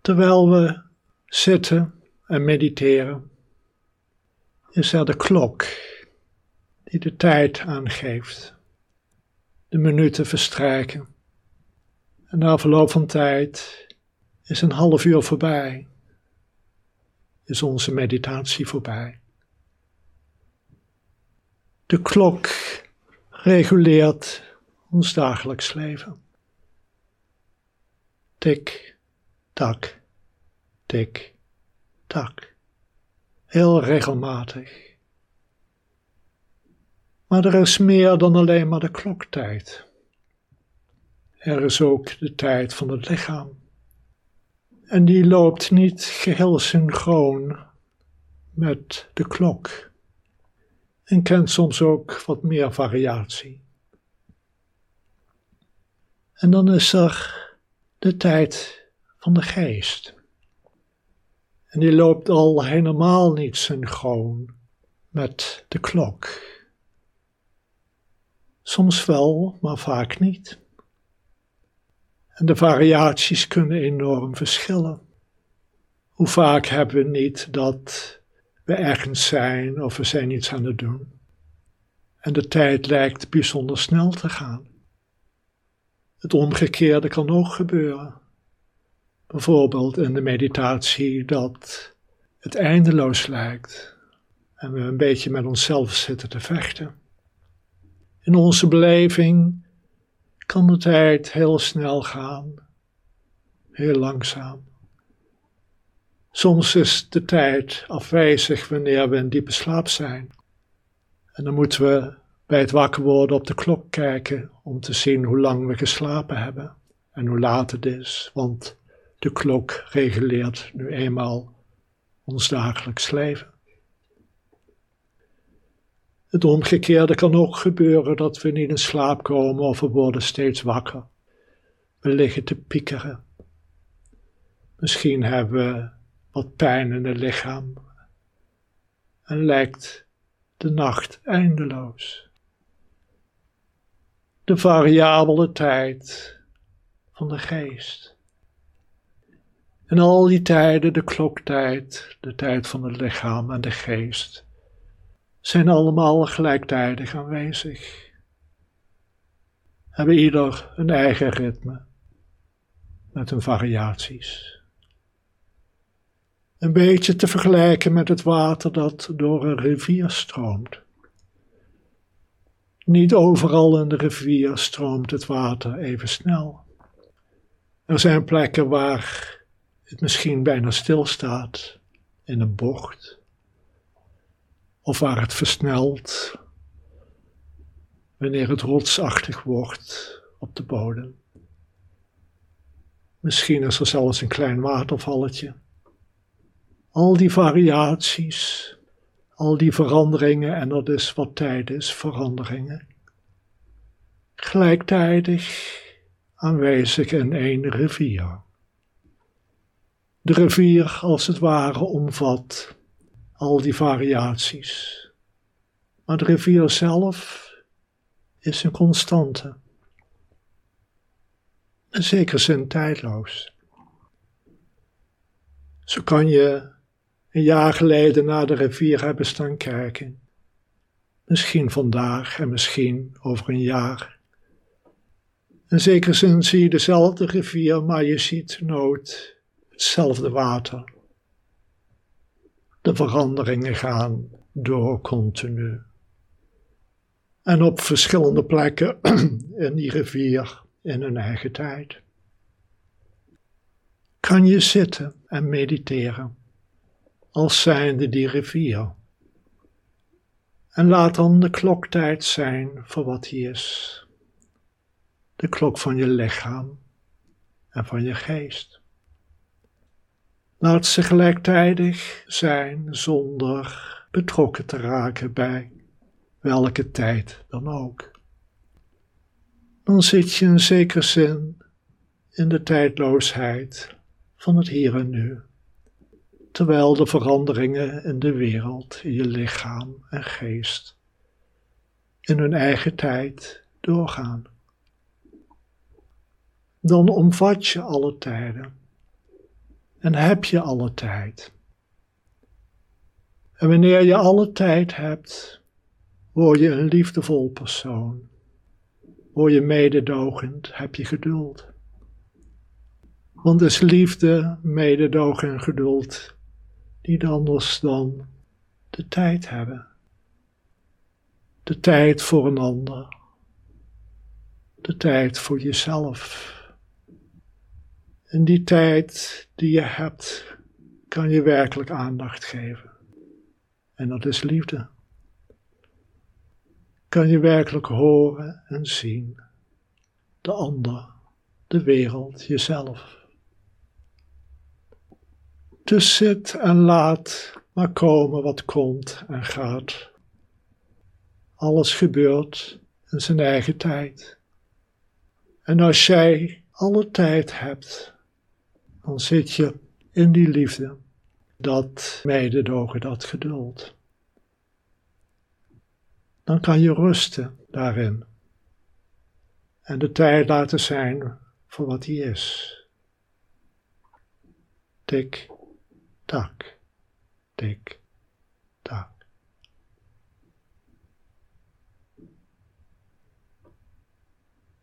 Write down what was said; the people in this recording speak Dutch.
Terwijl we zitten en mediteren, is er de klok die de tijd aangeeft. De minuten verstrijken. En na verloop van tijd is een half uur voorbij. Is onze meditatie voorbij. De klok reguleert ons dagelijks leven. Tik, tak, tik, tak. Heel regelmatig. Maar er is meer dan alleen maar de kloktijd. Er is ook de tijd van het lichaam. En die loopt niet geheel synchroon met de klok. En kent soms ook wat meer variatie. En dan is er de tijd van de geest. En die loopt al helemaal niet synchroon met de klok. Soms wel, maar vaak niet. En de variaties kunnen enorm verschillen. Hoe vaak hebben we niet dat we ergens zijn of we zijn iets aan het doen. En de tijd lijkt bijzonder snel te gaan. Het omgekeerde kan ook gebeuren. Bijvoorbeeld in de meditatie dat het eindeloos lijkt en we een beetje met onszelf zitten te vechten. In onze beleving kan de tijd heel snel gaan, heel langzaam. Soms is de tijd afwezig wanneer we in diepe slaap zijn. En dan moeten we bij het wakker worden op de klok kijken om te zien hoe lang we geslapen hebben en hoe laat het is, want de klok reguleert nu eenmaal ons dagelijks leven. Het omgekeerde kan ook gebeuren dat we niet in slaap komen of we worden steeds wakker. We liggen te piekeren. Misschien hebben we wat pijn in het lichaam en lijkt de nacht eindeloos. De variabele tijd van de geest. En al die tijden, de kloktijd, de tijd van het lichaam en de geest, zijn allemaal gelijktijdig aanwezig. Hebben ieder een eigen ritme met hun variaties. Een beetje te vergelijken met het water dat door een rivier stroomt. Niet overal in de rivier stroomt het water even snel. Er zijn plekken waar het misschien bijna stilstaat in een bocht, of waar het versnelt wanneer het rotsachtig wordt op de bodem. Misschien is er zelfs een klein watervalletje. Al die variaties, al die veranderingen, en dat is wat tijd is, veranderingen, gelijktijdig aanwezig in één rivier. De rivier als het ware omvat al die variaties, maar de rivier zelf is een constante, in zekere zin tijdloos. Zo kan je een jaar geleden naar de rivier hebben staan kijken. Misschien vandaag en misschien over een jaar. In zekere zin zie je dezelfde rivier, maar je ziet nooit hetzelfde water. De veranderingen gaan door continu. En op verschillende plekken in die rivier in hun eigen tijd. Kan je zitten en mediteren als zijnde die rivier. En laat dan de kloktijd zijn voor wat die is. De klok van je lichaam en van je geest. Laat ze gelijktijdig zijn zonder betrokken te raken bij welke tijd dan ook. Dan zit je in zekere zin in de tijdloosheid van het hier en nu terwijl de veranderingen in de wereld, in je lichaam en geest, in hun eigen tijd doorgaan. Dan omvat je alle tijden En heb je alle tijd. En wanneer je alle tijd hebt, word je een liefdevol persoon. Word je mededogend, heb je geduld. Want is liefde, mededogen en geduld niet anders dan de tijd hebben. De tijd voor een ander. De tijd voor jezelf. En die tijd die je hebt, kan je werkelijk aandacht geven. En dat is liefde. Kan je werkelijk horen en zien. De ander, de wereld, jezelf. Dus zit en laat maar komen wat komt en gaat. Alles gebeurt in zijn eigen tijd. En als jij alle tijd hebt, dan zit je in die liefde, dat mededogen, dat geduld. Dan kan je rusten daarin en de tijd laten zijn voor wat die is. Tik, tak, tik,